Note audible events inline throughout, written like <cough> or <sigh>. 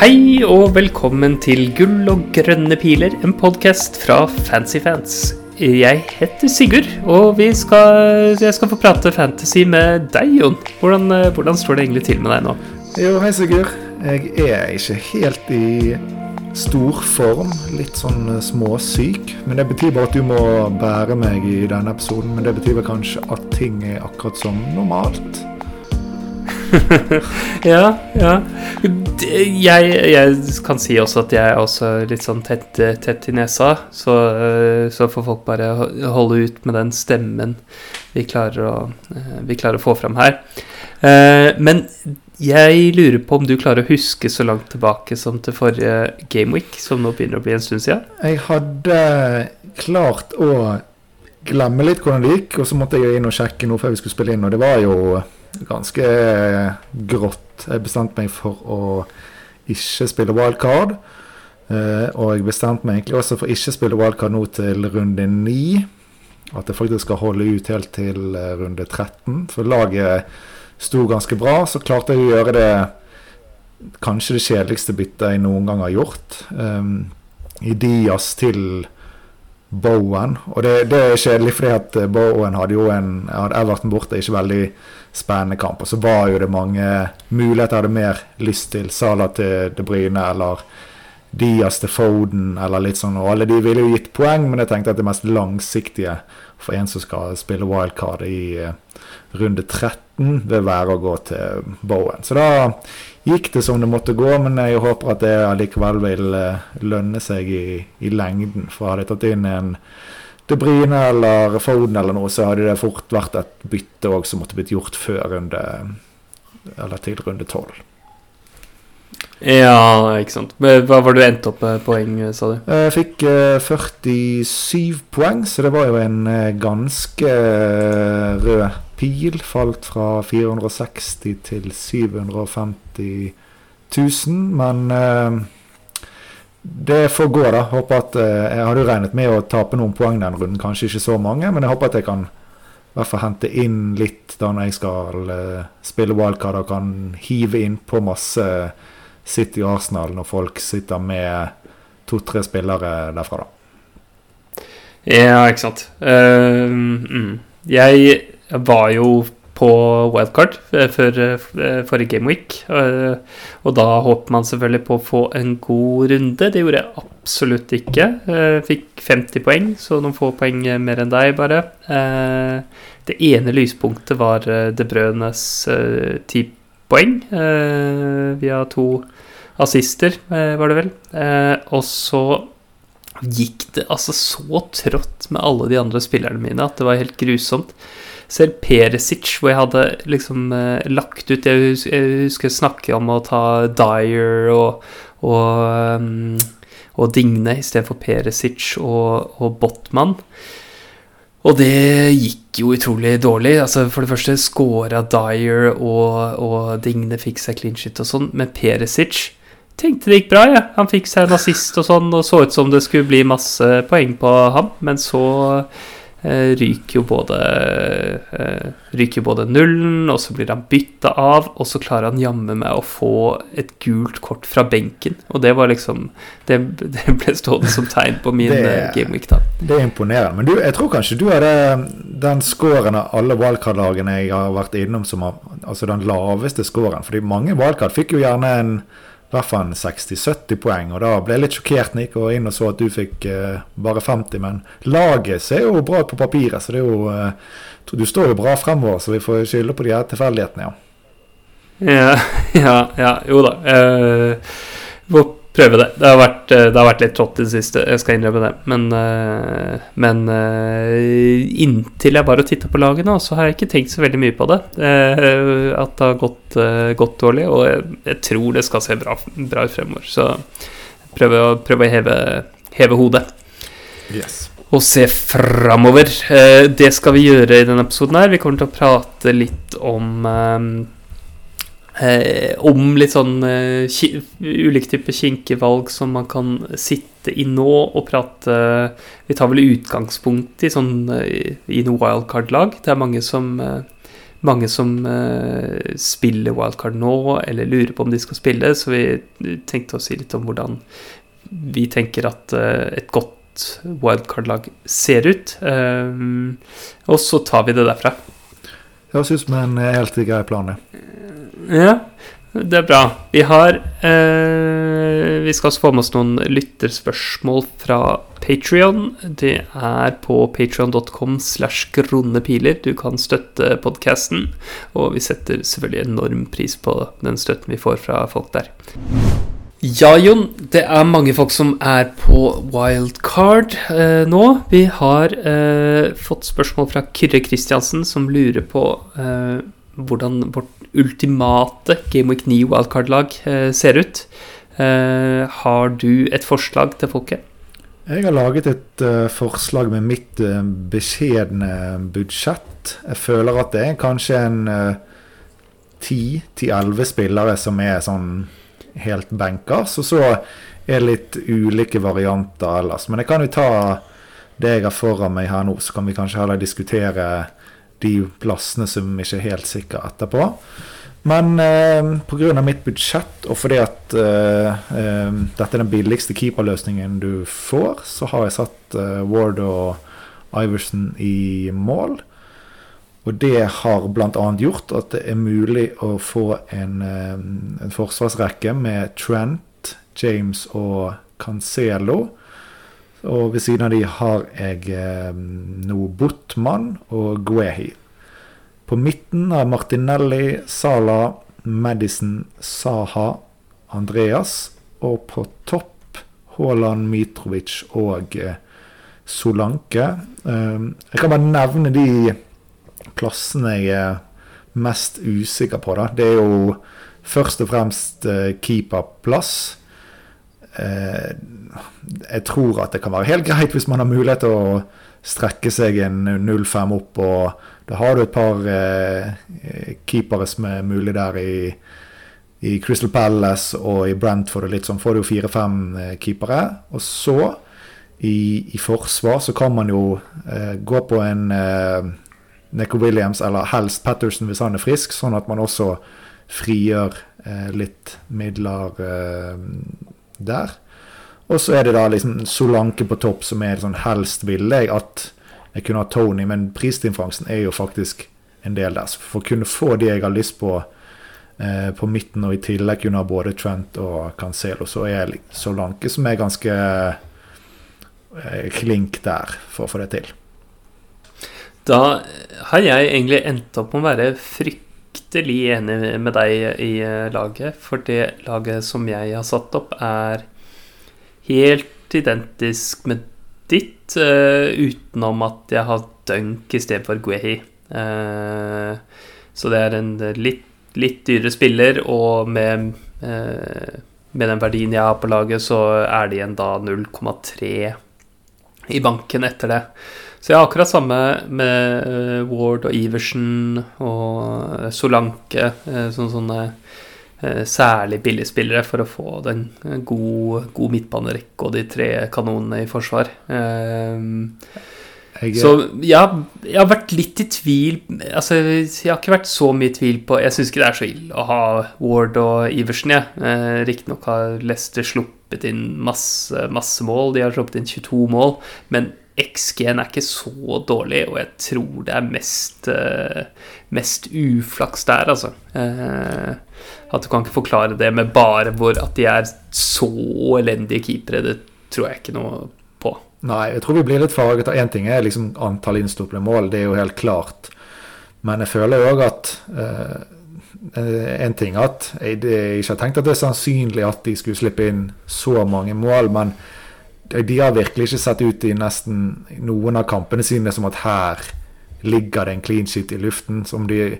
Hei og velkommen til Gull og grønne piler, en podkast fra Fancyfans. Jeg heter Sigurd, og skal, jeg skal få prate fantasy med deg, Jon. Hvordan, eh, hvordan, står det egentlig til med deg nå? Jo, hei, Sigurd. Jeg er ikke helt i stor form. Litt sånn eh, småsyk. Men det betyr bare at du må bære meg i denne episoden. Men det betyr vel kanskje at ting er akkurat som normalt. Ja, ja. Jeg, jeg, kan si også at jeg er også litt sånn tett, tett i nesa. Så, så, får folk bare holde ut med den stemmen vi klarer å, vi klarer å få fram her. Eh, men jeg lurer på om du klarer å huske så langt tilbake som til forrige Gameweek, som nå begynner å bli en stund siden? Jeg hadde klart å glemme litt hvordan det gikk, og så måtte jeg inn og sjekke noe før vi skulle spille inn, og det var jo ganske grått. Jeg bestemte meg for å ikke spille wildcard. Eh, og jeg bestemte meg egentlig også for ikke spille wildcard nå til runde 9. At jeg faktisk skal holde ut helt til eh, runde 13. For laget sto ganske bra. Så klarte jeg å gjøre det kanskje det kjedeligste byttet jeg noen gang har gjort. I Dias til Bowen. Og det, det, er kjedelig fordi at Bowen hadde jo en hadde Everton borte, ikke veldig spennende kamp. Og så var jo det mange muligheter jeg hadde mer lyst til. Sala til De Bryne eller Diaz til Foden eller litt sånn. Og alle de ville jo gitt poeng, men jeg tenkte at det mest langsiktige for en som skal spille wildcard i uh, runde 13, vil være å gå til Bowen. Så da gikk det som det måtte gå, men jeg håper at det allikevel vil uh, lønne seg i, i lengden. For hadde jeg tatt inn en De Brine eller Foden eller noe, så hadde det fort vært et bytte òg som måtte blitt gjort før runde Eller til runde tolv. Ja, ikke sant. Hva var du endt opp med poeng, sa du? Jeg fikk 47 poeng, så det var jo en eh, ganske eh, rød pil. Falt fra 460 til 750 000. Men det får gå, da. Håper at eh, Jeg hadde jo regnet med å tape noen poeng den runden, kanskje ikke så mange, men jeg håper at jeg kan i hvert fall hente inn litt da når jeg skal uh, spille wildcard og kan hive inn på masse City og Arsenal når folk sitter med to-tre spillere derfra, da. Ja, ikke sant. Uh, mm. Jeg var jo på wildcard før forrige gameweek. Og da håper man selvfølgelig på å få en god runde. Det gjorde jeg absolutt ikke. Fikk 50 poeng, så noen få poeng mer enn deg, bare. Det ene lyspunktet var De Brønes ti poeng via to assister, var det vel. Og så gikk det altså så trått med alle de andre spillerne mine at det var helt grusomt. Selv Peresic, hvor jeg hadde liksom eh, lagt ut Jeg husker, jeg husker snakke om å ta Dyer og, og, um, og Digne istedenfor Peresic og, og Botman. Og det gikk jo utrolig dårlig. Altså For det første scora Dyer, og, og Digne fikk seg clean shit og sånn, men Peresic tenkte det gikk bra. Ja. Han fikk seg en assist og sånn, og så ut som det skulle bli masse poeng på ham, men så ryker jo både eh, ryker både nullen, og så blir han bytta av, og så klarer han jammen meg å få et gult kort fra benken. Og det var liksom Det, det ble stående som tegn på min eh, gameweek, da. Det er imponerende. Men du, jeg tror kanskje du hadde den scoren av alle wildcard-lagene jeg har vært innom, som har, altså den laveste scoren. Fordi mange wildcard fikk jo gjerne en hvert fall 60-70 poeng. Og da ble jeg litt sjokkert når jeg gikk inn og så at du fikk uh, bare 50. Men laget ser jo bra ut på papiret, så det er jo uh, Du står jo bra fremover, så vi får skylde på de her tilfeldighetene, ja. Ja, <laughs> ja, ja, jo da. Uh, prøve det. Det har vært, det har vært litt trått i det siste, jeg skal innrømme det. Men, men inntil jeg bare titta på lagene, så har jeg ikke tenkt så veldig mye på det. At det har gått, gått dårlig. Og jeg, jeg, tror det skal se bra, bra ut fremover. Så prøve å, prøve å heve, heve hodet. Yes. Og se framover. Det skal vi gjøre i denne episoden her. Vi kommer til å prate litt om Eh, om litt sånn eh, ulike typer kinkevalg som man kan sitte i nå og prate Vi tar vel utgangspunkt i sånn eh, i noe wildcard-lag. Det er mange som, eh, mange som eh, spiller wildcard nå, eller lurer på om de skal spille, så vi tenkte å si litt om hvordan vi tenker at eh, et godt wildcard-lag ser ut. Og så tar vi det derfra. Høres ut som en helt grei plan, det. Ja, det er bra. Vi har eh, Vi skal også få med oss noen lytterspørsmål fra Patrion. Det er på patrion.com slash gronepiler. Du kan støtte podkasten, og vi setter selvfølgelig enorm pris på den støtten vi får fra folk der. Ja, Jon. Det er mange folk som er på wildcard eh, nå. Vi har eh, fått spørsmål fra Kyrre Kristiansen, som lurer på eh, hvordan vårt ultimate Game Week 9 wildcard-lag eh, ser ut. Eh, har du et forslag til folket? Jeg har laget et uh, forslag med mitt uh, beskjedne budsjett. Jeg føler at det er kanskje en ti-elleve uh, spillere som er sånn helt benkers. Og så er det litt ulike varianter ellers. Men jeg kan jo ta det jeg har foran meg her nå, så kan vi kanskje heller diskutere de plassene som ikke er helt sikre etterpå. Men eh, pga. mitt budsjett, og fordi at eh, eh, dette er den billigste keeperløsningen du får, så har jeg satt eh, Ward og Iverson i mål. Og det har bl.a. gjort at det er mulig å få en, eh, en forsvarsrekke med Trent, James og Cancelo. Og ved siden av de har jeg eh, nå Botman og Guehi. På midten har Martinelli, Sala, Madison, Saha, Andreas. Og på topp Haaland, Mitrovic og eh, Solanke. Eh, jeg kan bare nevne de plassene jeg er mest usikker på. Da. Det er jo først og fremst eh, keeperplass. Eh, jeg tror at det kan være helt greit hvis man har mulighet til å strekke seg en 0-5 opp. og Da har du et par eh, keepere som er mulig der i, i, Crystal Palace og i Brentford. og litt sånn, får du jo fire-fem keepere. Og så, i, i, forsvar, så kan man jo eh, gå på en eh, Neko Williams eller helst Patterson hvis han er frisk, sånn at man også frigjør eh, litt midler eh, der. Og så er det da liksom Solanke på topp, som er sånn helst ville jeg at jeg kunne ha Tony, men prisdifferansen er jo faktisk en del der. Så for å kunne få de jeg har lyst på eh, på midten, og i tillegg kunne ha både Trent og Cancelo, så er Solanke som er ganske eh, klink der for å få det til. Da har jeg egentlig endt opp med å være fryktelig enig med deg i eh, laget, for det laget som jeg har satt opp, er helt identisk med ditt, uh, utenom at jeg har Dunk istedenfor Guehi. Uh, så det er en litt, litt dyrere spiller, og med, uh, med, den verdien jeg har på laget, så er det igjen da 0,3 i banken etter det. Så jeg har akkurat samme med Ward og Iversen og Solanke, Sånne, sånne Eh, særlig billigspillere for å få den eh, god, god midtbanerekke og de tre kanonene i forsvar. Um, så jeg, jeg har vært litt i tvil Altså, jeg har ikke vært så mye i tvil på Jeg syns ikke det er så ille å ha Ward og Iversen, jeg. Eh, Riktignok har Leicester sluppet inn masse, masse mål. De har sluppet inn 22 mål. Men XG-en er ikke så dårlig, og jeg tror det er mest, uh, mest uflaks der, altså. Uh, at du kan ikke forklare det med bare hvor at de er så elendige keepere. Det tror jeg ikke noe på. Nei, jeg tror vi blir litt farget av én ting er liksom antall innstoppede mål, det er jo helt klart. Men jeg føler òg at uh, en ting at jeg, jeg ikke har tenkt at det er sannsynlig at de skulle slippe inn så mange mål, men de har virkelig ikke sett ut i nesten noen av kampene sine som at her ligger det en clean sheet i luften. som de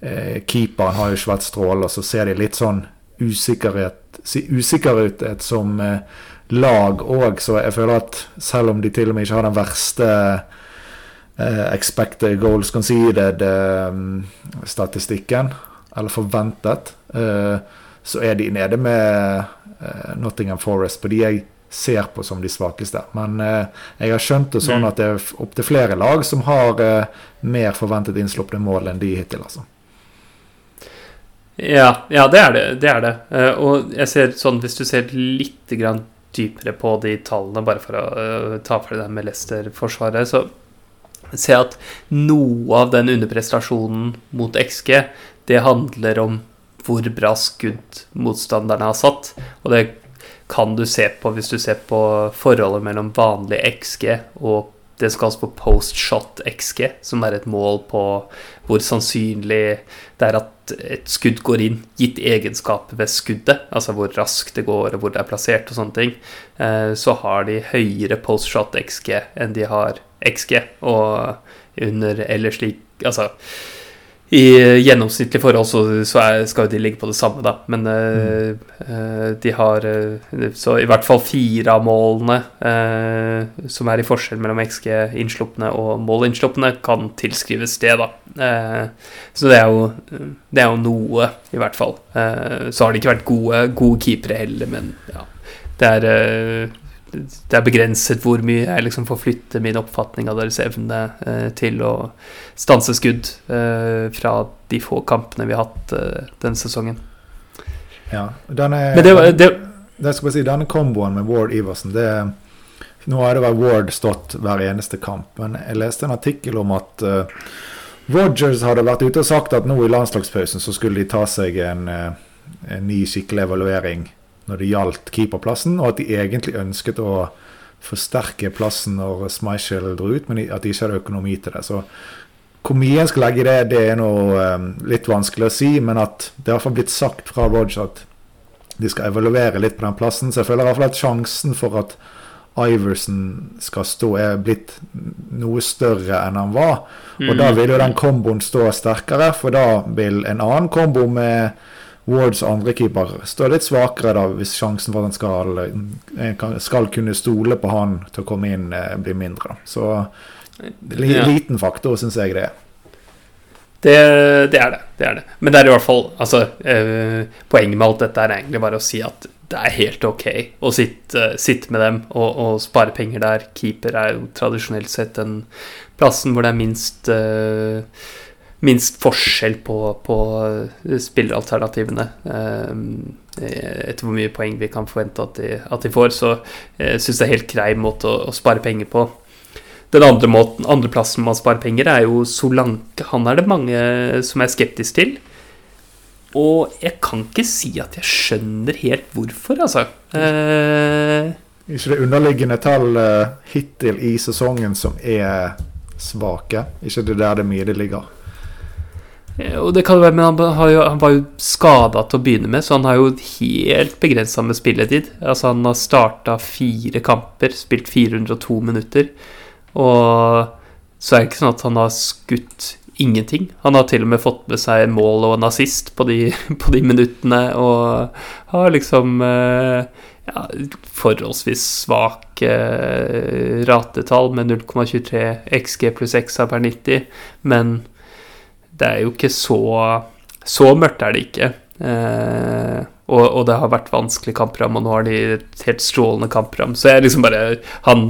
eh, Keeperen har jo ikke vært strålende, så ser de litt sånn usikker ut som eh, lag òg. Så jeg føler at selv om de til og med ikke har den verste eh, expected goals conceded eh, statistikken, eller forventet, eh, så er de nede med eh, Nottingham Forest. Fordi jeg ser på som de svakeste. Men eh, jeg har skjønt det sånn mm. at det er opptil flere lag som har mer forventet innslupne mål enn de hittil, altså. Ja, ja, det er det. det er det. Og jeg ser sånn, hvis du ser litt grann dypere på de tallene, bare for å ta for deg med Leicester-forsvaret, så ser jeg at noe av den underprestasjonen mot XG, det handler om hvor bra skudd motstanderne har satt. Og det kan du se på hvis du ser på forholdet mellom vanlig XG og det som kalles på post-shot XG, som er et mål på hvor sannsynlig det er at et skudd går inn, gitt egenskaper ved skuddet, altså hvor raskt det går og hvor det er plassert og sånne ting, eh, så har de høyere post-shot XG enn de har XG. Og under eller slik Altså i gjennomsnittlig forhold så, så er, skal jo de ligge på det samme, da. Men mm. uh, de har uh, Så i hvert fall fire av målene uh, som er i forskjell mellom XG-innslupne og målinnslupne, kan tilskrives det, da. så det er, jo, det er jo noe, i hvert fall. så har de ikke vært gode, gode keepere heller, men ja. Det er det er begrenset hvor mye jeg liksom får flytte min oppfatning av deres evne eh, til å stanse skudd eh, fra de få kampene vi har hatt eh, denne sesongen. Ja, denne, Men det, det, det skal si, denne komboen med Ward Iversen det, Nå har det vært Ward stått hver eneste kamp, men jeg leste en artikkel om at uh, Rogers hadde vært ute og sagt at nå i landslagspausen så skulle de ta seg en, uh, en ny skikkelig evaluering når det gjaldt keeperplassen, og at de egentlig ønsket å forsterke plassen når Smichel dro ut, men at de ikke hadde økonomi til det. Så hvor mye en skal legge i det, det er noe um, litt vanskelig å si, men at det har blitt sagt fra Rodge at de skal evaluere litt på den plassen. Så jeg føler i hvert fall at sjansen for at Iverson skal stå, er blitt noe større enn han var. Og mm. da vil jo den komboen stå sterkere, for da vil en annen kombo med Wards andre keeper står litt svakere da, hvis sjansen for at han skal, eh, skal kunne stole på han til å komme inn, eh, blir mindre. Så li, ja. liten faktor, syns jeg det er. Det, det, er det. det er det. Men det er i hvert fall altså, eh, Poenget med alt dette er egentlig bare å si at det er helt ok å sitte, sitte med dem og, og, spare penger der. Keeper er jo tradisjonelt sett den plassen hvor det er minst eh, minst forskjell på, på spilleralternativene. Eh, etter hvor mye poeng vi kan forvente at de, at de får. Så jeg syns det er helt grei måte å, å, spare penger på. Den andre, måten, andre plassen man sparer penger, er jo Solanke. Han er det mange som er skeptisk til. Og jeg kan ikke si at jeg skjønner helt hvorfor, altså. Eh, ikke det underliggende tall uh, hittil i sesongen som er svake? Ikke det der det mye det ligger? Eh, og det kan være, men han, jo, han var jo skada til å begynne med, så han har jo helt begrensa med spilletid. Altså Han har starta fire kamper, spilt 402 minutter. Og så er det ikke sånn at han har skutt ingenting. Han har til og med fått med seg mål og en assist på de, <laughs> på de minuttene, og har liksom eh, ja, forholdsvis svake eh, ratetall med 0,23 XG pluss XA per 90, men det er jo ikke så Så mørkt er det ikke. Eh, og, og, det har vært vanskelig kampprogram, og nå har de et helt strålende kampprogram. Så jeg liksom bare han,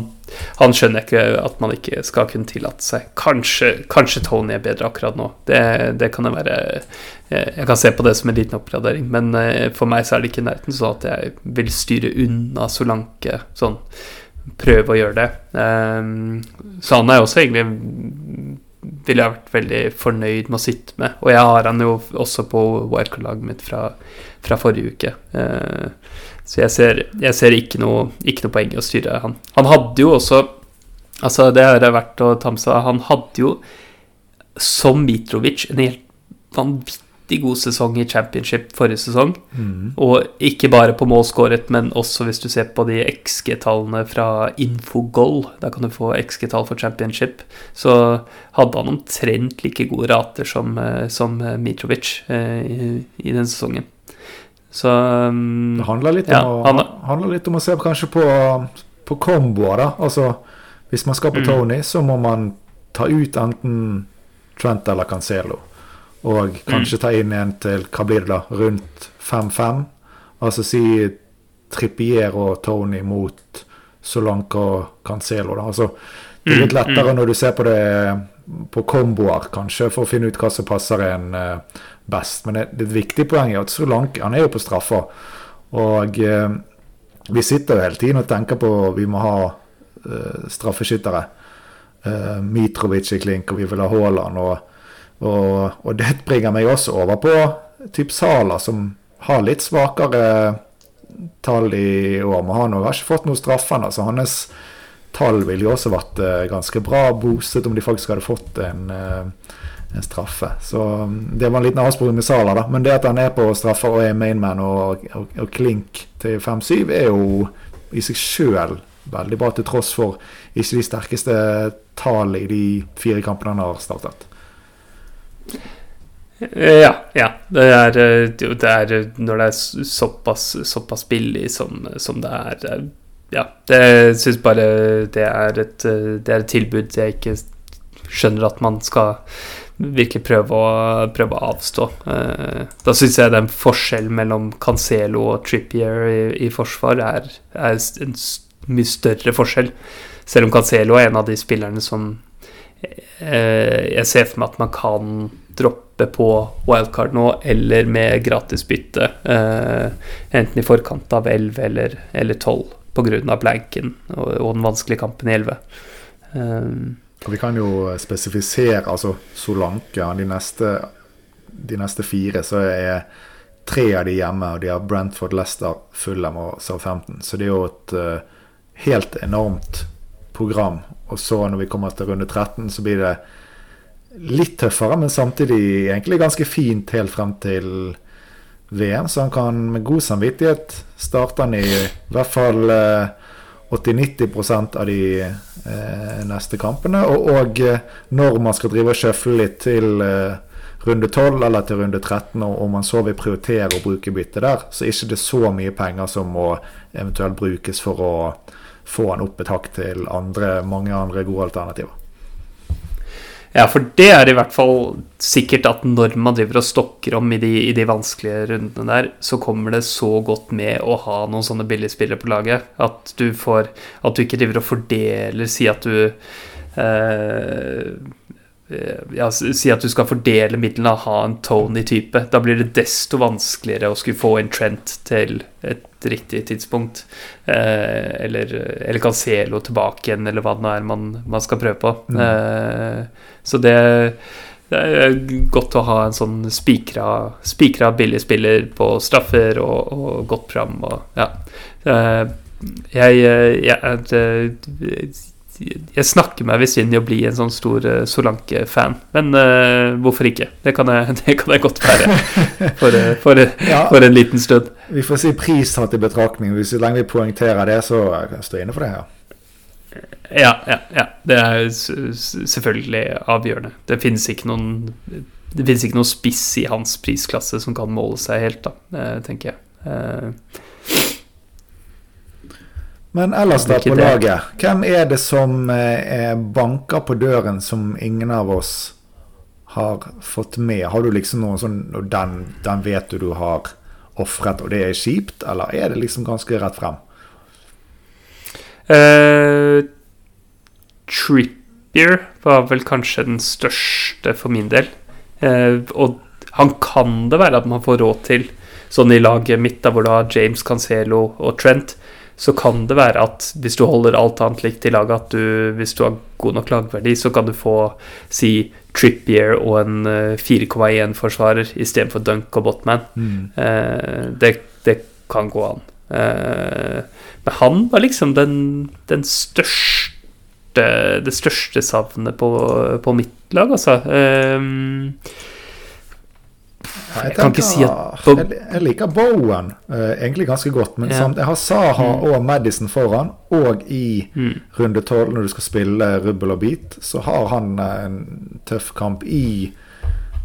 han, skjønner ikke at man ikke skal kunne tillate seg. Kanskje, kanskje Tony er bedre akkurat nå. Det, det kan jeg være Jeg kan se på det som en liten oppgradering, men eh, for meg så er det ikke nærheten sånn at jeg vil styre unna Solanke sånn. Prøve å gjøre det. Um, så han er også egentlig ville jeg vært veldig fornøyd med å sitte med. Og jeg har han jo også på wildcard-laget mitt fra, fra, forrige uke. Uh, så jeg ser, jeg ser ikke, noe, ikke, noe, poeng i å styre han. Han hadde jo også Altså, det har vært å ta med seg Han hadde jo, som Mitrovic, en helt vanvittig vanvittig god sesong i championship forrige sesong. Mm. Og ikke bare på mål skåret, men også hvis du ser på de XG-tallene fra Infogol, da kan du få XG-tall for championship, så hadde han omtrent like gode rater som, eh, som Mitrovic eh, i, i den sesongen. Så um, Det handler litt, ja, om, å, han, handler litt om å se kanskje på, på komboer, da. Altså hvis man skal på mm. Tony, så må man ta ut enten Trent eller Cancelo. Og kanskje ta inn en til hva blir det da, rundt 5-5. Altså si Trippier og Tony mot Solanka og Cancelo. Da. Altså, det er litt Mm, lettere når du ser på det på komboer, kanskje, for å finne ut hva som passer en eh, best. Men det, det er et viktig poeng er at Solanke han er jo på straffer. Og eh, vi sitter jo hele tiden og tenker på vi må ha eh, straffeskyttere. Eh, Mitrovic i klink, og vi vil ha Haaland. Og, og, og det bringer meg også over på typ Sala, som har litt svakere tall i år. Men han har ikke fått noen straffer så hans tall ville jo også vært eh, ganske bra boostet om de faktisk hadde fått en, eh, en straffe. Så mm, det var en liten avsporing med Sala, da. Men det at han er på straffer og er mainman og, og, og klink til 5-7, er jo i seg sjøl veldig bra, til tross for ikke de sterkeste tallene i de fire kampene han har startet. Eh, Ja, ja. Det er, eh, det er eh, når det er såpass, såpass billig som, som det er Ja, det syns bare det er, et, det er et tilbud jeg ikke skjønner at man skal virkelig prøve å, prøve å avstå. Da syns jeg den forskjellen mellom Cancelo og Trippier i, i forsvar er, er en mye større forskjell. Selv om Cancelo er en av de spillerne som jeg ser for meg at man kan droppe på wildcard nå, eller med gratisbytte. Eh, enten i forkant av 11 eller, eller 12 pga. blanken og, og den vanskelige kampen i 11. Eh, Og vi kan jo spesifisere altså Solanke. De neste, de neste fire så er tre av de hjemme, og de har Brentford, Leicester, Fulham og Southampton. Så det er jo et eh, helt enormt program. Og så når vi kommer til runde 13, så blir det litt tøffere, men samtidig egentlig ganske fint helt frem til VM. Så han kan med god samvittighet starte han i hvert fall eh, 80-90 av de eh, neste kampene. Og, og eh, når man skal drive og sjøfle litt til eh, runde 12 eller til runde 13, og om man så vil prioritere å bruke bytte der, så er det ikke så mye penger som må eventuelt brukes for å få han opp et hakk til andre, mange andre gode alternativer. Ja, for det er i hvert fall sikkert at når man driver og stokker om i de, i de vanskelige rundene der, så kommer det så godt med å ha noen sånne billigspillere på laget at du får At du ikke driver og fordeler Si at du eh, ja, Si at du skal fordele midlene og ha en Tony-type. Da blir det desto vanskeligere å skulle få en Trent til et riktig tidspunkt. Eh, eller, eller Cancelo tilbake igjen, eller hva det nå er man, man skal prøve på. Mm. Eh, så det, det er godt å ha en sånn spikra, spikra billig spiller på straffer og, og godt program. Og, ja. Eh, jeg, jeg, jeg, jeg snakker meg visst inn i å bli en sånn stor uh, Solanke-fan, men uh, hvorfor ikke? Det kan, jeg, <laughs> det kan jeg godt være for, eh, for, Ja. for en liten stund. Vi får si pris tatt i betraktning. Hvis så lenge vi poengterer det, så kan jeg stå inne for det. her. Ja, ja, ja. Det er selvfølgelig avgjørende. Det finnes ikke noen Det finnes ikke noen spiss i hans prisklasse som kan måle seg helt, da, eh, tenker jeg. Men ellers da på laget, hvem er det som eh, banker på døren som ingen av oss har fått med? Har du liksom noen sånn og den, den vet du du har ofret, og det er kjipt, eller er det liksom ganske rett frem? Uh, Trippier var vel kanskje den største for min del. Uh, og han kan det være at man får råd til, sånn i laget mitt, da hvor du har James Cancelo og Trent, så kan det være at hvis du holder alt annet likt i laget, at du, hvis du har god nok lagverdi, så kan du få si Trippier og en eh, 4,1-forsvarer istedenfor Dunk og Botman. Eh, det, det kan gå an. Eh, men han var liksom den, den største Det største savnet på, på mitt lag, altså. Eh, Ja, Jeg kan ikke si tenker- jeg, jeg liker Bowen uh, egentlig ganske godt, men Ja. samt, jeg har Saha og Madison foran. Og i mm, runde 12, når du skal spille rubbel og bit, så har han uh, en tøff kamp i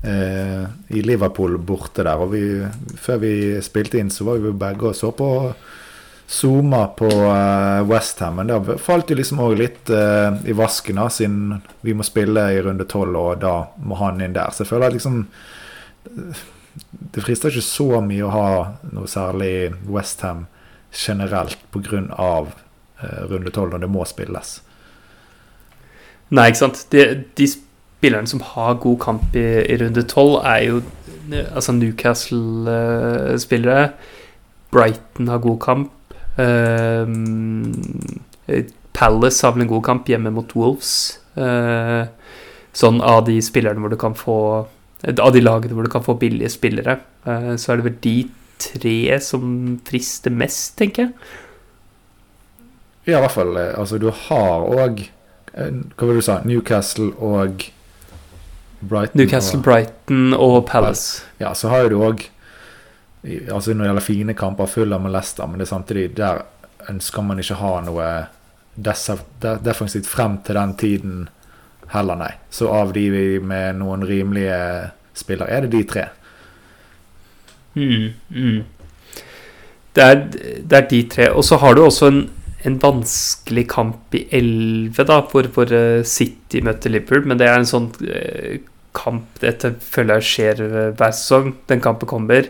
uh, i Liverpool borte der. Og vi, før vi spilte inn, så var vi begge og så på Zuma på uh, Westham. Men det falt jo liksom òg litt uh, i vasken, da, siden vi må spille i runde 12, og da må han inn der. Så jeg føler at liksom det frister ikke så mye å ha noe særlig Westham generelt pga. Uh, runde tolv når det må spilles. Nei, ikke sant. De, de spillerne som har god kamp i, i runde tolv, er jo altså Newcastle-spillere. Brighton har god kamp. Uh, Palace har vel en god kamp hjemme mot Wolves. Uh, sånn av de spillerne hvor du kan få Av de lagene hvor du kan få billige spillere, uh, så er det vel de tre som frister mest, tenker jeg. Ja, i hvert fall. Altså, du har òg Hva var det du sa? Newcastle og Brighton. Newcastle, og, Brighton og Palace. Ja, så har du òg Altså Når det gjelder fine kamper, full av Leicester, men det er samtidig der ønsker man ikke ha noe defensivt frem til den tiden heller, nei. Så av de med noen rimelige spillere, er det de tre. Mm, mm. Det, er, det, er, de tre. Og så har du også en, en vanskelig kamp i 11, da, hvor, hvor City møter Liverpool. Men det er en sånn eh, kamp Dette føler skjer hver sesong. Den kampen kommer.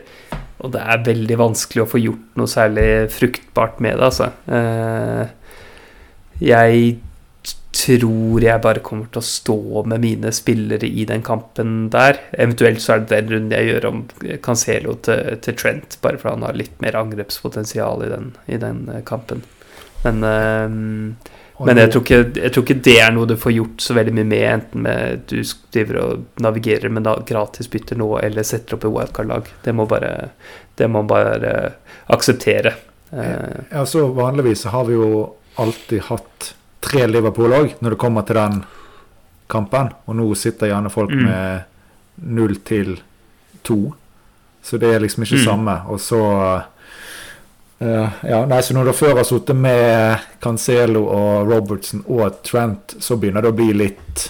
Og det er veldig vanskelig å få gjort noe særlig fruktbart med det, altså. Eh, jeg tror jeg bare kommer til å stå med mine spillere i den kampen der. Eventuelt så er det den runden jeg gjør om Cancelo til, til Trent, bare fordi han har litt mer angrepspotensial i den, i den eh, kampen. Men øh, men jeg tror, ikke, jeg tror, ikke, det er noe du får gjort så veldig mye med, enten med du driver og navigerer med gratisbytter nå, eller setter opp et wildcard-lag. Det må bare det må bare akseptere. Eh, ja, så Vanligvis har vi jo alltid hatt tre Liverpool òg, når det kommer til den kampen. Og nå sitter gjerne folk mm. med null til to. Så det er liksom ikke mm. samme. Og så Uh, ja, nei, så Når du før har sittet med Cancelo og Robertson og Trent, så begynner det å bli litt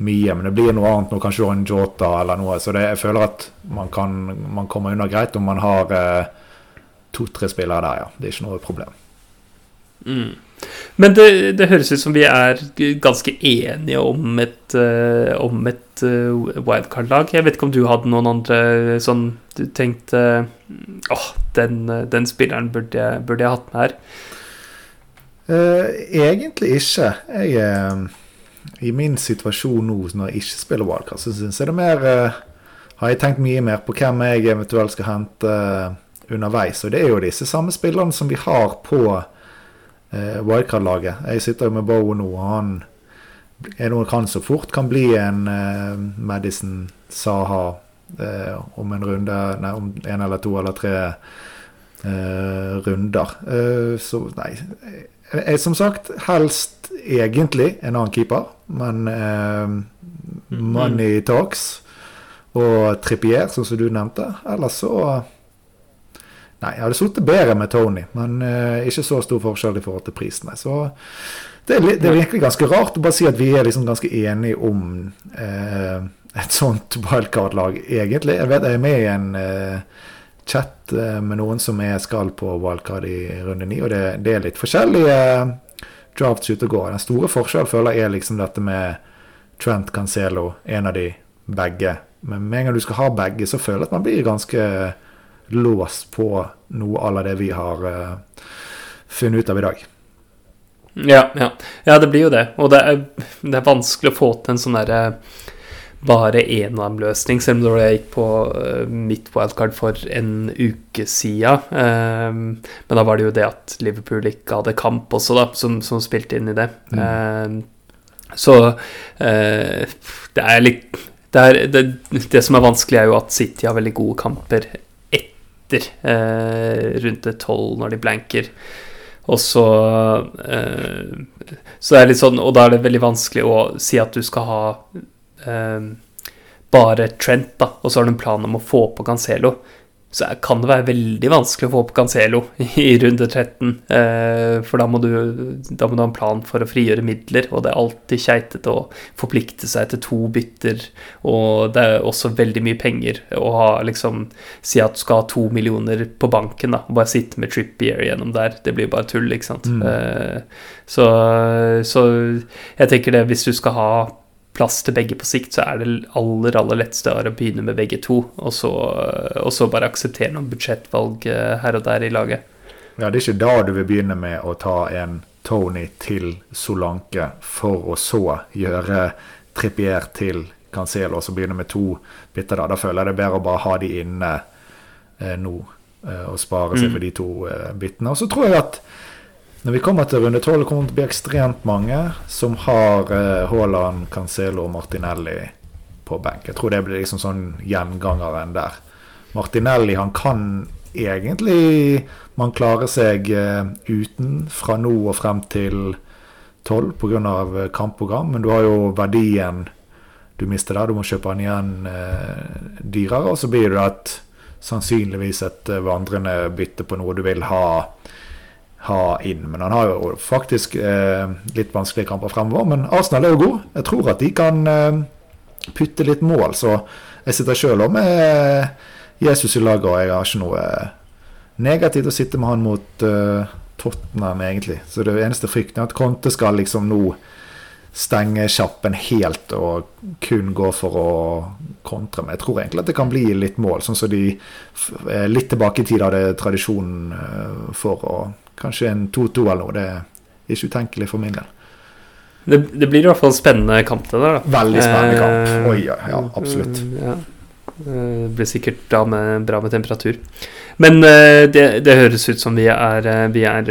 mye. Men det blir noe annet nå, kanskje en Jota eller noe. Så det, jeg føler at man kan man kommer unna greit om man har uh, to-tre spillere der, ja. Det er ikke noe problem. Mm. Men det, det, høres ut som vi er ganske enige om et, uh, om et uh, wildcard-lag. Jeg vet ikke om du hadde noen andre sånn du tenkte åh, den, den, spilleren burde jeg, burde jeg, hatt med her? Uh, egentlig ikke. Jeg, I min situasjon nå, når jeg ikke spiller wildcard, så syns jeg det mer Har jeg tenkt mye mer på hvem jeg eventuelt skal hente underveis. Og det er jo disse samme spillerne som vi har på eh, wildcard-laget. Jeg sitter jo med Bow nå, han er noe han så fort kan bli en eh, Madison Saha eh, om en runde Nei, om en eller to eller tre eh, runder. Eh, så nei jeg, Som sagt, helst egentlig en annen keeper, men eh, money talks. Og Trippier, sånn som du nevnte. Ellers så Nei, jeg hadde sittet bedre med Tony, men uh, ikke så stor forskjell i forhold til prisene. Så det er, det er virkelig ganske rart å bare si at vi er liksom ganske enige om uh, et sånt wildcard-lag, egentlig. Jeg vet jeg er med i en uh, chat med noen som er skal på wildcard i runde ni, og det, det, er litt forskjellige drafts ute og går. Den store forskjellen føler jeg er liksom dette med Trent Cancelo, en av de begge. Men med en gang du skal ha begge, så føler jeg at man blir ganske låst på noe av det vi har uh, funnet ut av i dag. Ja, ja. ja, det blir jo det. Og det er, det er vanskelig å få til en sånn derre bare enarmløsning, selv om jeg gikk på uh, mitt wildcard for en uke siden. Um, men da var det jo det at Liverpool ikke hadde kamp også, da, som, som spilte inn i det. Mm. Så det er litt det, er, det, det, som er vanskelig, er jo at City har veldig gode kamper etter eh, rundt tolv når de blanker. Og så eh, Så det er litt sånn Og da er det veldig vanskelig å si at du skal ha eh, bare Trent, da, og så har du en plan om å få på Cancelo så kan det være veldig vanskelig å få opp Cancelo i runde 13. Eh, for da må, du, da må, du, ha en plan for å frigjøre midler, og det er alltid keitete å forplikte seg til to bytter. Og det er også veldig mye penger å ha, liksom, si at du skal ha to millioner på banken, da, og bare sitte med Trippier gjennom der. Det blir bare tull, ikke sant. Mm. Eh, så, så jeg tenker det, hvis du skal ha plass til begge på sikt, så er det aller aller letteste å begynne med begge to, og så, og så bare akseptere noen budsjettvalg eh, her og der i laget. Ja, det er ikke da du vil begynne med å ta en Tony til Solanke for å så gjøre Trippier til Cancelo, og så begynne med to bytter. Da Da føler jeg det er bedre å bare ha de inne eh, nå eh, og spare seg Mm. for de to eh, byttene. Og så tror jeg at når vi kommer til runde tolv, kommer det til å bli ekstremt mange som har eh, Haaland, Cancelo og Martinelli på benk. Jeg tror det blir liksom sånn gjengangeren der. Martinelli han kan egentlig man klarer seg eh, uten fra nå og frem til 12 pga. kampprogram, men du har jo verdien du mister der. Du må kjøpe den igjen eh, dyrere, og så blir det et, sannsynligvis et eh, vandrende bytte på noe du vil ha, ha inn. Men han har jo faktisk eh, litt vanskelige kamper fremover. Men Arsenal er jo god. Jeg tror at de kan eh, putte litt mål, så jeg sitter sjøl òg med Jesus i laget, og jeg har ikke noe negativt å sitte med han mot eh, Tottenham, egentlig. Så det eneste frykten er at Conte skal liksom nå stenge kjappen helt og kun gå for å kontre. Men jeg tror egentlig at det kan bli litt mål, sånn som de eh, litt tilbake i tid hadde tradisjonen eh, for. Og kanskje en 2-2 eller noe. Det er ikke utenkelig for min del. Det, det blir i hvert fall en spennende kamp, det der. da. Veldig spennende kamp. Eh, Oi, ja, ja, absolutt. mm, Ja. Eh, Det blir sikkert bra med, bra med temperatur. Men eh, det, det høres ut som vi er, eh, vi er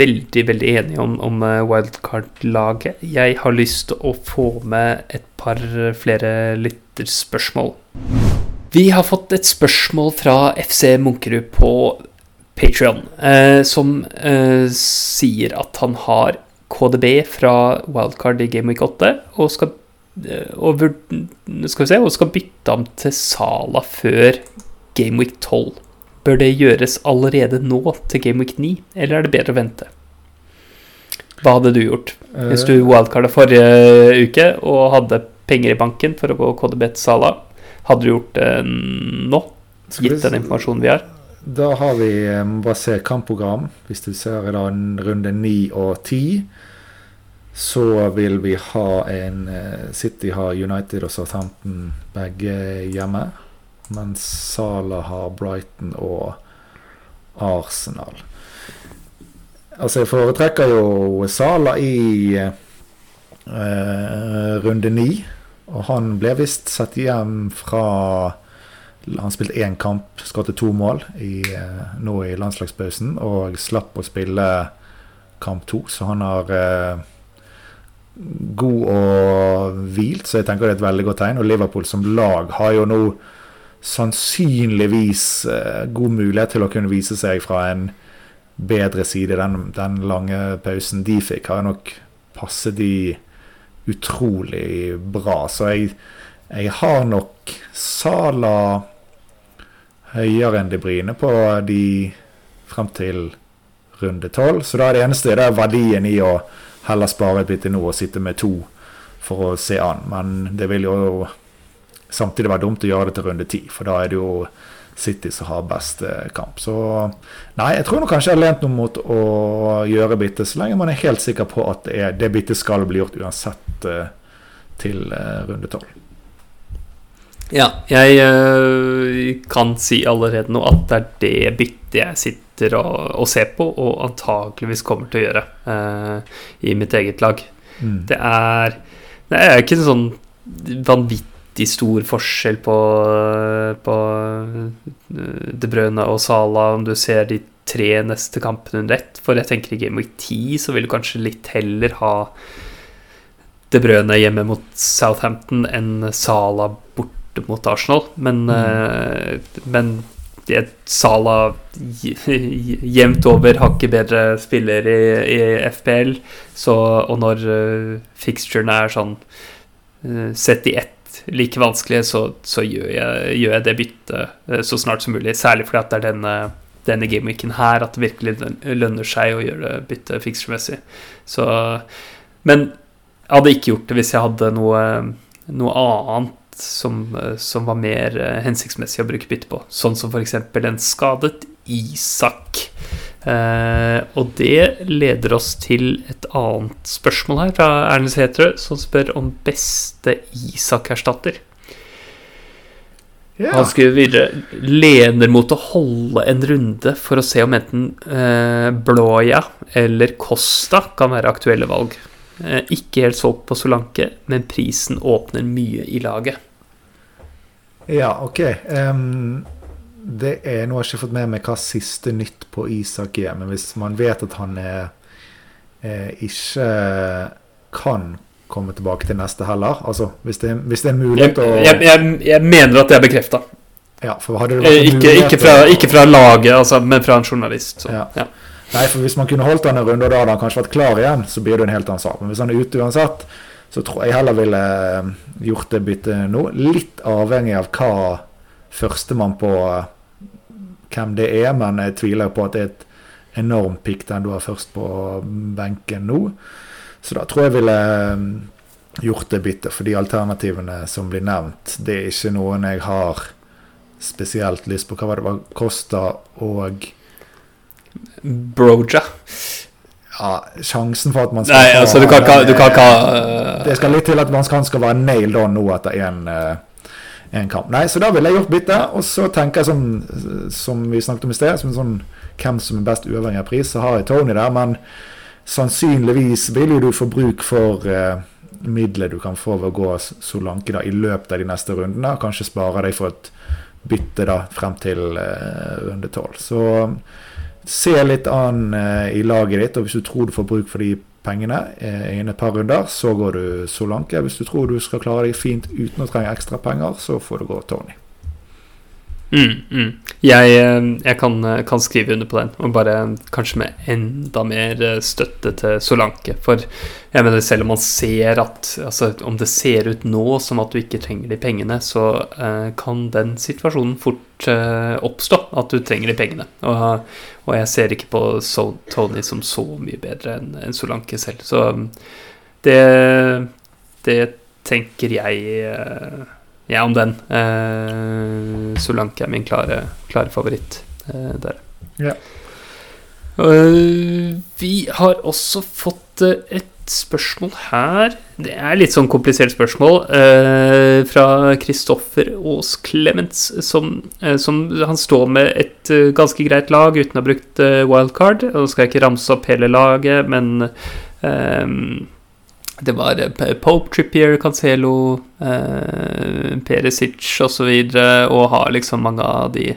veldig, veldig enige om, om eh, wildcard-laget. Jeg har lyst til å få med et par flere lytterspørsmål. Vi har fått et spørsmål fra FC Munkerud på Patrion, eh, som eh, sier at han har KDB fra wildcard i Game Week 8 og skal, eh, og, skal, se, og skal bytte ham til Sala før Game Week 12. Bør det gjøres allerede nå til Game Week 9, eller er det bedre å vente? Hva hadde du gjort hvis du wildcarda forrige uke og hadde penger i banken for å gå KDB til Sala? Hadde du gjort det nå, gitt den informasjonen vi har? Da har vi eh, må bare se kampprogram. Hvis du ser i runde 9 og 10, så vil vi ha en eh, City har United og Southampton begge hjemme. Mens Sala har Brighton og Arsenal. Altså, jeg foretrekker jo Sala i eh, runde 9. Og han ble visst satt hjem fra han spilte én kamp, skåret to mål i, eh, nå i landslagspausen, og slapp å spille kamp to, så han har eh, god og hvilt, så jeg tenker det er et veldig godt tegn. Og Liverpool som lag har jo nå sannsynligvis eh, god mulighet til å kunne vise seg fra en bedre side. Den, den lange pausen de fikk, har nok passet de utrolig bra. Så jeg, jeg har nok Sala høyere enn De Bruyne på de frem til runde tolv. Så da er det eneste det er verdien i å heller spare et bitte nå og sitte med to for å se an. Men det vil jo samtidig være dumt å gjøre det til runde ti, for da er det jo City som har best kamp. Så nei, jeg tror nok kanskje jeg har lent noe mot å gjøre bytte, så lenge man er helt sikker på at det, er, det byttet skal bli gjort uansett eh, til eh, runde tolv. Ja, jeg øh, kan si allerede nå at det er det byttet jeg sitter og, og ser på, og antakeligvis kommer til å gjøre uh, i mitt eget lag. Mm. Det er Det er ikke en sånn vanvittig stor forskjell på, på øh, De Brøne og Sala om du ser de tre neste kampene under ett. For jeg tenker i Game Week 10 så vil du kanskje litt heller ha De Brøne hjemme mot Southampton enn Sala borte mot Arsenal. Men, Mm. eh, men Sala jevnt over hakket bedre spiller i, i FPL. Så, og når uh, fixturene er sånn uh, sett i ett like vanskelige, så, så gjør, jeg, gjør jeg det byttet uh, så snart som mulig. Særlig fordi at det er denne, denne gameweeken her at det virkelig lønner seg å gjøre det byttet fixturemessig. Så Men jeg hadde ikke gjort det hvis jeg hadde noe, noe annet som, eh, som var mer eh, hensiktsmessig å bruke bytte på. Sånn som f.eks. en skadet Isak. Eh, og det leder oss til et annet spørsmål her fra Ernest Heterø, som spør om beste Isak-erstatter. Ja. Han skriver videre lener mot å holde en runde for å se om enten eh, Blåja eller Costa kan være aktuelle valg. Eh, ikke helt solgt på Solanke, men prisen åpner mye i laget. Ja, OK. Um, det er, Nå har jeg ikke fått med meg hva siste nytt på Isak er, men hvis man vet at han er, er ikke kan komme tilbake til neste heller, altså hvis det, hvis det er mulighet å jeg, jeg, jeg mener at det er bekrefta. ja, Eh, ikke, ikke, fra, ikke fra laget, altså, men fra en journalist. Så, Ja. ja. Nei, for hvis man kunne holdt han en runde, og da hadde han kanskje vært klar igjen, så blir det en helt annen sak. Men hvis han er ute uansett, så tror jeg heller ville eh, gjort det byttet nå. Litt avhengig av hva førstemann på eh, hvem det er, men jeg tviler på at det er et enormt pikk den du har først på benken nå. Så da tror jeg ville eh, gjort det byttet, for de alternativene som blir nevnt, det er ikke noen jeg har spesielt lyst på. Hva var det var Costa og Broja. Ja, sjansen for at man skal Nei, altså, du kan ikke eh, Det skal litt til at man skal, skal være nailed on nå etter én en kamp. Nei, så da ville jeg gjort bytte. Og så tenker jeg som, som vi snakket om i sted, som en sånn hvem som er best uavhengig av pris, så har jeg Tony der. Men sannsynligvis vil jo du få bruk for eh, midler du kan få ved å gå Solanke da, i løpet av de neste rundene. Kanskje spare deg for et bytte da frem til eh, runde tolv. Så se litt an eh, i laget ditt, og hvis du tror du får bruk for de pengene eh, innen et par runder, så går du Solanke. Hvis du tror du skal klare deg fint uten å trenge ekstra penger, så får du gå Tony. Mm, mm. Jeg, eh, jeg kan, eh, kan skrive under på den, og bare kanskje med enda mer eh, støtte til Solanke. For jeg mener selv om man ser at altså, Om det ser ut nå som at du ikke trenger de pengene, så uh, kan den situasjonen fort uh, oppstå, at du trenger de pengene. Og, og jeg ser ikke på so Tony som så mye bedre enn en Solanke selv. Så um, det, det tenker jeg eh, ja, om den. Eh, Solanke er min klare, klare favoritt eh, der. Ja. Uh, vi har også fått eh, et spørsmål her. Det er litt sånn komplisert spørsmål. Uh, fra Kristoffer Aas Clements, som, uh, som Han står med et ganske greit lag uten å ha brukt wildcard. Nå skal jeg ikke ramse opp hele laget, men det var eh, Pope, Trippier, Cancelo, eh, Perisic osv. Og, så og har liksom mange av de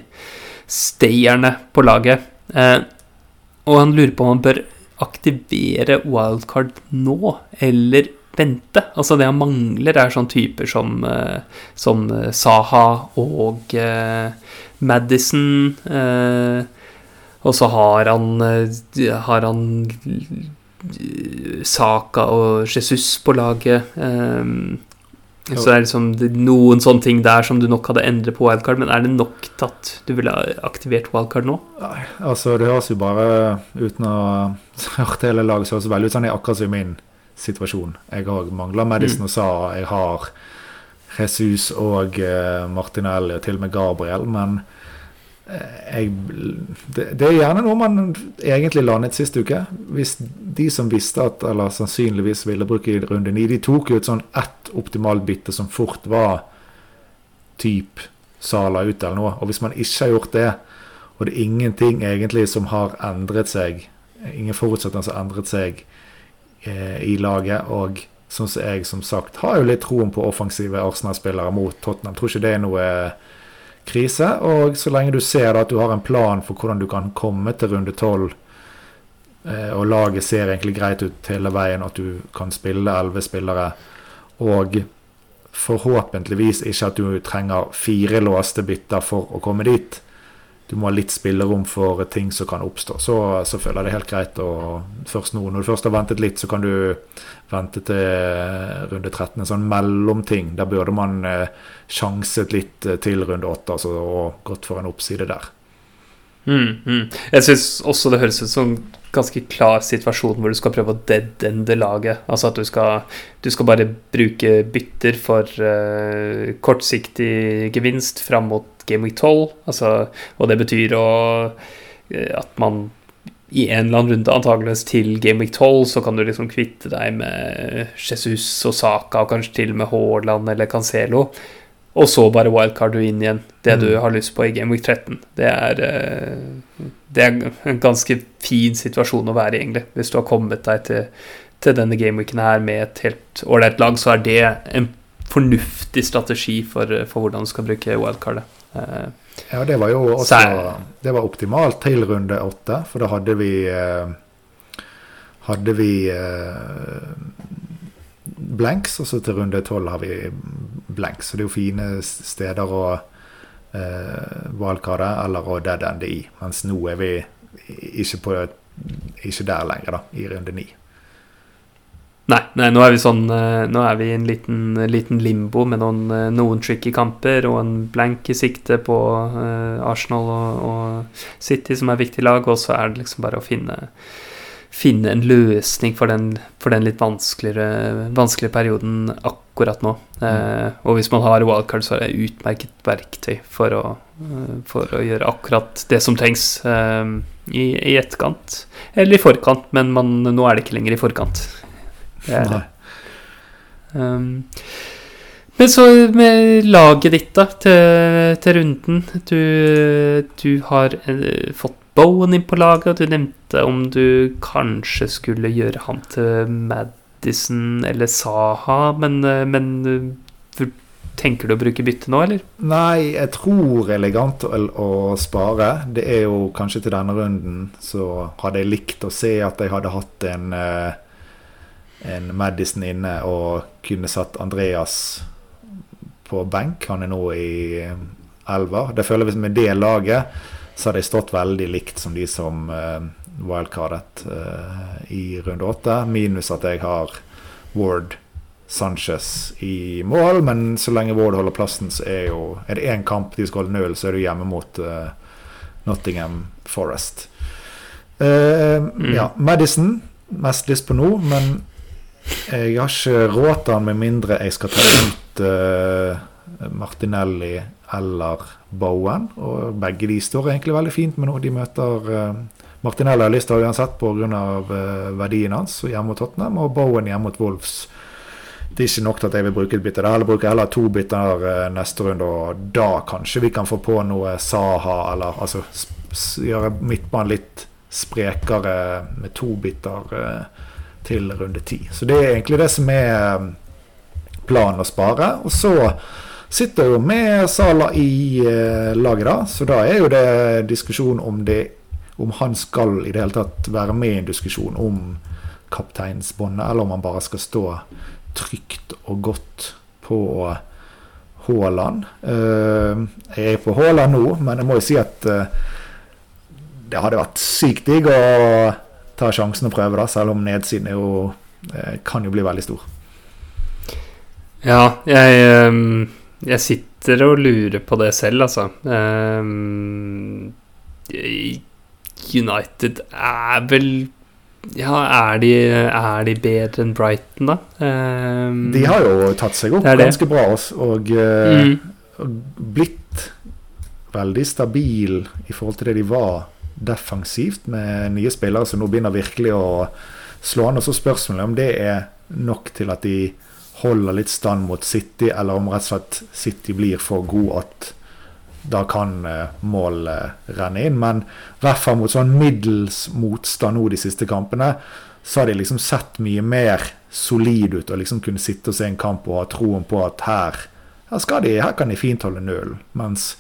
stayerne på laget. Eh, og han lurer på om han bør aktivere wildcard nå, eller vente. Altså Det han mangler, er sånne typer som, eh, som eh, Saha og eh, Madison. Eh, og så har han, har han Saka og Jesus på laget. Um, så det er liksom noen sånne ting der som du nok hadde endret på wildcard, men er det nok til at du ville ha aktivert wildcard nå? Nei, altså Det høres jo bare, uten å <laughs> ha hørt hele laget, så høres det veldig ut som det er akkurat som i min situasjon. Jeg har mangler Madison og Sa, jeg har Jesus og eh, Martinelli og til og med Gabriel, men jeg, det, det er gjerne noe man egentlig landet sist uke. Hvis de som visste at, eller sannsynligvis ville bruke runde 9, de tok jo et sånn ett optimalt bytte som fort var typ Sala ut eller noe. Og hvis man ikke har gjort det, og det er ingenting egentlig som har endret seg, ingen forutsetninger som har endret seg eh, i laget, og sånn som jeg som sagt har jo litt troen på offensive Arsenal-spillere mot Tottenham. Tror ikke det er noe krise. Og så lenge du ser at du har en plan for hvordan du kan komme til runde tolv, eh, og laget ser egentlig greit ut hele veien, at du kan spille elleve spillere, og forhåpentligvis ikke at du trenger fire låste bytter for å komme dit. Du må ha litt spillerom for ting som kan oppstå. Så, så føler jeg det helt greit å først nå, Når du først har ventet litt, så kan du vente til runde 13. En sånn mellomting. Der burde man eh, sjanset litt eh, til runde 8 altså, og gått for en oppside der. Mm, mm. Jeg syns også det høres ut som ganske klar situasjon hvor du skal prøve å dead-ende laget. Altså at du skal, du skal bare bruke bytter for uh, kortsiktig gevinst fram mot Game Week 12. Altså, og det betyr å, eh, at man i en eller annen runde, antakeligvis til Game Week 12, så kan du liksom kvitte deg med Jesus og Saka, og kanskje til og med Haaland eller Cancelo. og så bare wildcard du inn igjen det du Mm. har lyst på i Game Week 13. Det er, eh, det er en ganske fin situasjon å være i, egentlig. Hvis du har kommet deg til, til denne gameweeken her med et helt ålreit lag, så er det en fornuftig strategi for, for hvordan du skal bruke wildcardet. Eh, Ja, det var jo også Det var optimalt til runde åtte, for da hadde vi eh, Hadde vi eh, blanks, og så til runde tolv har vi blanks. Så det er jo fine steder å eh, wildcarde eller å dead ende i. Mens nå er vi ikke, på, ikke der lenger, da, i runde ni. Nei, nei, nå er vi sånn eh, Nå er vi i en liten, liten limbo med noen, eh, noen tricky kamper og en blank i sikte på Arsenal og, og City, som er viktige lag, og så er det liksom bare å finne Finne en løsning for den, for den litt vanskeligere, vanskeligere, perioden akkurat nå. Eh, og hvis man har wildcard, så er det utmerket verktøy for å, eh, for å gjøre akkurat det som trengs eh, i, i etterkant. Eller i forkant, men man, nå er det ikke lenger i forkant. Det er det. Um, men så med laget ditt, da, til, til runden. Du, du har eh, fått Bowen inn på laget, og du nevnte om du kanskje skulle gjøre han til Madison eller Saha, men, eh, men eh, tenker du å bruke bytte nå, eller? Nei, jeg tror elegant å, spare. Det er jo kanskje til denne runden så hadde jeg likt å se at jeg hadde hatt en eh, en Madison inne og kunne satt Andreas på benk. Han er nå i elver. Det føler jeg med det laget så hadde jeg stått veldig likt som de som uh, wildcardet uh, i runde åtte. Minus at jeg har Ward Sanchez i mål, men så lenge Ward holder plassen, så er jo Er det én kamp de skal holde null, så er du hjemme mot uh, Nottingham Forest. Mm. Ja, Madison mest lyst på nå, men jeg har ikke råd til han med mindre jeg skal ta ut Martinelli eller Bowen. Og begge de står egentlig veldig fint med når de møter eh, Martinelli har lyst til uansett pga. Uh, verdien hans hjemme mot Tottenham, og Bowen hjemme mot Wolves. Det er ikke nok til at jeg vil bruke et bytte. eller bruker heller to bytter eh, neste runde, og da kanskje vi kan få på noe Saha, eller altså gjøre midtbanen litt sprekere med to bytter eh, til runde ti. Så det er egentlig det som er eh, planen å spare. Og så sitter jo med Sala i eh, laget, da. Så da er jo det diskusjon om det om han skal i det hele tatt være med i en diskusjon om kapteinsbåndet, eller om han bare skal stå trygt og godt på Haaland. Eh, jeg er på Haaland nå, men jeg må jo si at eh, det hadde vært sykt digg å ta sjansen og prøve, da, selv om nedsiden jo, kan jo bli veldig stor. Ja, jeg, ehm, jeg sitter og lurer på det selv, altså. Ehm, United er vel Ja, er de, er de bedre enn Brighton, da? Ehm, De har jo tatt seg opp ganske bra også, og, eh, mm, og blitt veldig stabil i forhold til det de var defensivt, med nye spillere som nå begynner virkelig å slå an. Og så spørsmålet om det er nok til at de holder litt stand mot City, eller om rett og slett City blir for god at da kan eh, mål renne inn. Men i hvert fall mot sånn middels motstand nå de siste kampene, så har de liksom sett mye mer solid ut og liksom kunne sitte og se en kamp og ha troen på at her, her, skal de, her kan de fint holde nullen. Mens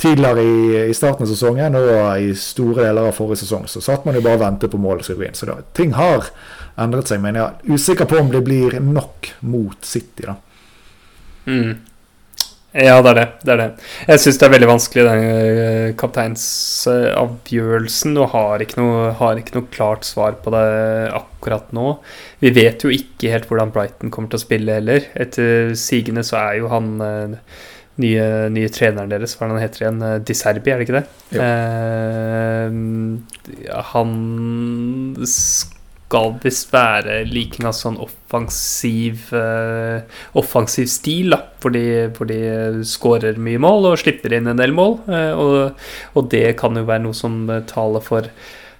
tidligere i, i starten av sesongen og i store deler av forrige sesong så satt man jo bare og ventet på målet skulle gå inn. Så da, ting har endret seg, men jeg er usikker på om det blir nok mot City, da. mm. Ja, det er det. det er det. Jeg syns det er veldig vanskelig, den eh, kapteinsavgjørelsen, og har ikke, noe, har ikke noe klart svar på det akkurat nå. Vi vet jo ikke helt hvordan Brighton kommer til å spille heller. Etter sigende så er jo han eh, nye, nye treneren deres, hva han heter igjen, Eh, Di Serbi, er det ikke det? Eh, han skal visst være like en sånn offensiv eh, offensiv stil, da, hvor de, hvor de skårer mye mål og slipper inn en del mål. eh, og, og det kan jo være noe som eh, taler for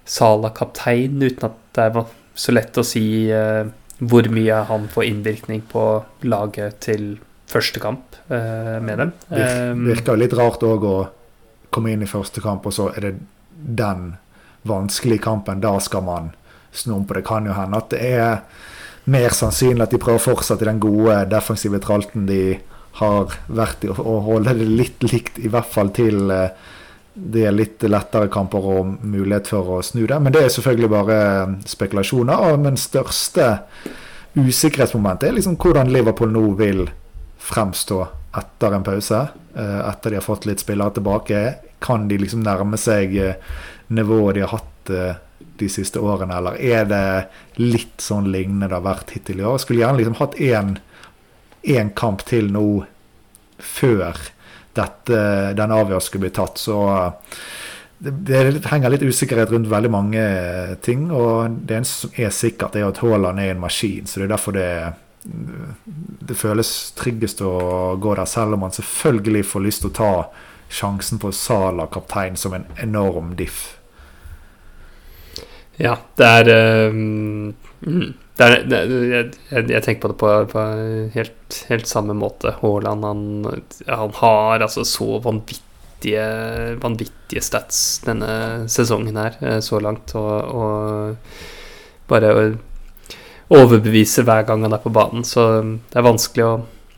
Sala kaptein, uten at det er så lett å si eh, hvor mye han får innvirkning på laget til første kamp med dem. Det virker jo litt rart òg å komme inn i første kamp, og så er det den vanskelige kampen. Da skal man snu om på det. Kan jo hende at det er mer sannsynlig at de prøver å fortsette i den gode defensive tralten de har vært i, og holde det litt likt, i hvert fall til uh, det er litt lettere kamper og mulighet for å snu det. Men det er selvfølgelig bare spekulasjoner. Men største usikkerhetsmomentet er liksom hvordan Liverpool nå vil fremstå etter en pause. Eh, etter de har fått litt spillere tilbake. Kan de liksom nærme seg eh, nivået de har hatt eh, de siste årene, eller er det litt sånn lignende det har vært hittil i år? Skulle gjerne liksom hatt én kamp til nå før dette, den avgjørelsen skulle bli tatt. Så det, det, henger litt usikkerhet rundt veldig mange ting. Og det eneste som er sikkert, er at Haaland er en maskin. Så det er derfor det, det føles tryggest å gå der, selv om man selvfølgelig får lyst til å ta sjansen på Sala kaptein som en enorm diff. Ja, det er um, det er, jeg, jeg, tenker på det på, på helt, helt, samme måte. Haaland han, han, har altså så vanvittige, vanvittige stats denne sesongen her eh, så langt. Og, og bare overbevise hver gang han er på banen. Så det er vanskelig å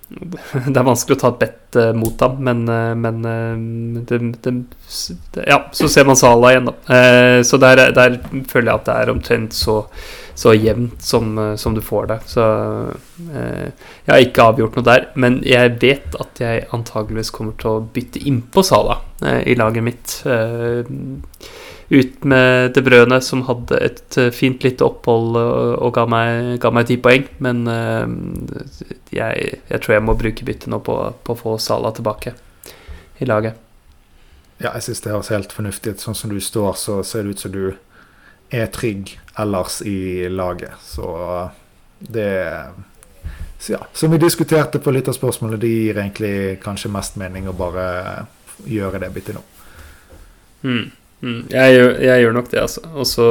<laughs> det er vanskelig å ta et bet uh, mot ham, men, uh, men uh, det, det, Ja, så ser man Sala igjen, da. så der, der, føler jeg at det er omtrent så, så jevnt som, som, du får det. Så jeg har ikke avgjort noe der, men jeg vet at jeg antageligvis kommer til å bytte innpå Sala i laget mitt. Ut med De Brøne, som hadde et eh, fint lite opphold og, ga, meg, ga meg ti poeng. Men jeg, jeg, tror jeg må bruke byttet nå på, på, å få Sala tilbake i laget. Ja, jeg syns det høres helt fornuftig ut. Sånn som du står, så ser det ut som du er trygg ellers i laget. Så det så ja, Som vi diskuterte på litt av spørsmålet, det gir egentlig kanskje mest mening å bare gjøre det bitte nå. Mm. Mm, jeg, jeg, gjør, nok det, altså. Og så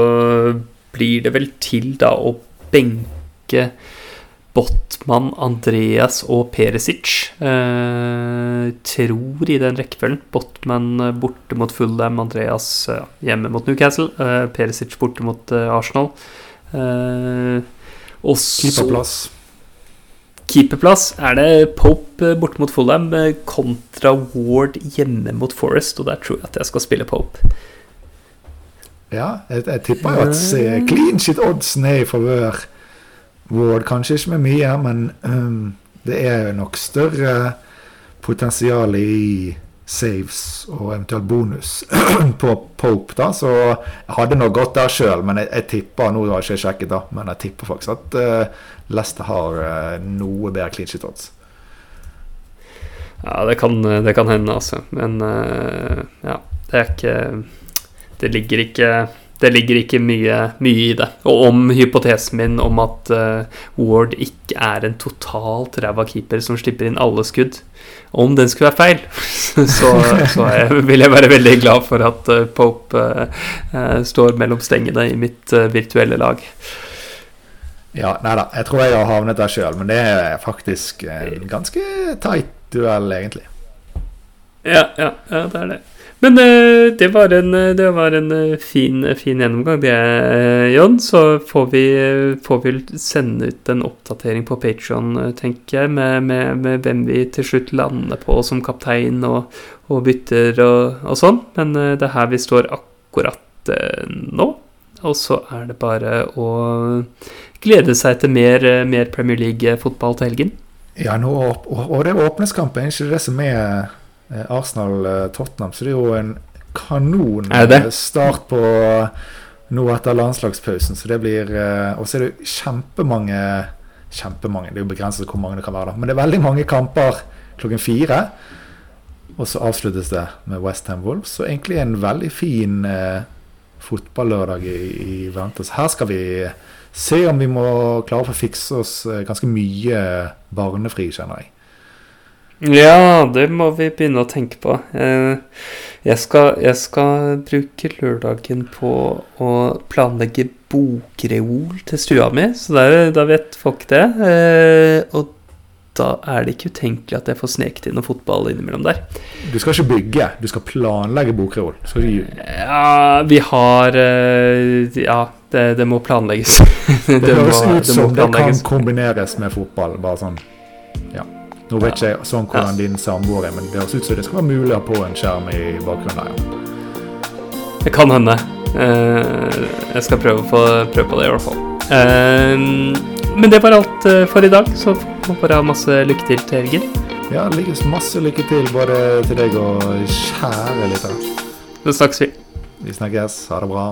blir det vel til da å benke Botman, Andreas og Perisic. Eh, tror i den rekkefølgen. Botman borte mot Fulham, Andreas ja, hjemme mot Newcastle. Eh, Perisic borte mot eh, Arsenal. Eh, og så Keeperplass. Keeperplass er det Pope borte mot Fulham eh, kontra Ward hjemme mot Forest, og der tror jeg at jeg skal spille Pope. Ja, jeg, jeg tipper jo at clean shit-oddsen er i favør Ward. Kanskje ikke med mye, men um, det er nok større potensial i saves og eventuelt bonus <clears throat> på Pope, da. Så jeg hadde nok gått der sjøl, men jeg, jeg, tipper Nå har jeg ikke sjekket, da, men jeg tipper faktisk at uh, Leicester har uh, noe bedre clean shit-odds. Ja, det kan, det kan hende, altså. Men uh, ja, det er ikke det ligger ikke det ligger ikke mye, mye, i det. Og om hypotesen min om at uh, Ward ikke er en totalt ræva keeper som slipper inn alle skudd, om den skulle være feil, <laughs> så, så jeg, vil jeg være veldig glad for at uh, Pope uh, står mellom stengene i mitt virtuelle lag. Ja, nei da, jeg tror jeg har havnet der sjøl, men det er faktisk en ganske tight duell, egentlig. Ja, ja, ja det er det. Men uh, det var en, eh, det var en uh, fin, fin, gjennomgang, det, John. Så får vi, får vi, sende ut en oppdatering på Patron, tenker jeg, med, med, med, hvem vi til slutt lander på som kaptein og, og bytter og, og, sånn. Men det er her vi står akkurat nå. Og så er det bare å glede seg til mer, mer Premier League-fotball til helgen. Ja, nå, og, og det er åpningskampen, ikke det som er Eh, Arsenal-Tottenham. Så det er jo en kanon eh, start på nå etter landslagspausen. Så det blir eh, Og så er det kjempemange Kjempemange, det er jo begrenset hvor mange det kan være, da. Men det er veldig mange kamper klokken fire. Og så avsluttes det med Westham Wolves. Så egentlig en veldig fin eh, fotballørdag i, i vente. Så her skal vi se om vi må klare å få fikse oss ganske mye barnefri, kjenner jeg. Ja, det må vi begynne å tenke på. Eh, jeg skal, jeg skal bruke lørdagen på å planlegge bokreol til stua mi, så der, da vet folk det. Eh, og da er det ikke utenkelig at jeg får sneket inn noe fotball innimellom der. Du skal ikke bygge, du skal planlegge bokreol. Skal. Ja, vi har eh, Ja, det, det må planlegges. <laughs> Det, Det høres ut som det kan kombineres med fotball. Bare sånn. Nå vet ikke jeg sånn hvordan din samboer er, men det høres ut som det skal være mulig å ha på en skjerm i bakgrunnen ja. Det kan hende. Eh, jeg skal prøve, å få, prøve på det, i hvert fall. Eh, men det var alt eh, for i dag, så håper bare ha masse lykke til til helgen. Ja, masse lykke til både til deg og kjære lyttere. Så snakkes vi. Vi snakkes. Ha det bra.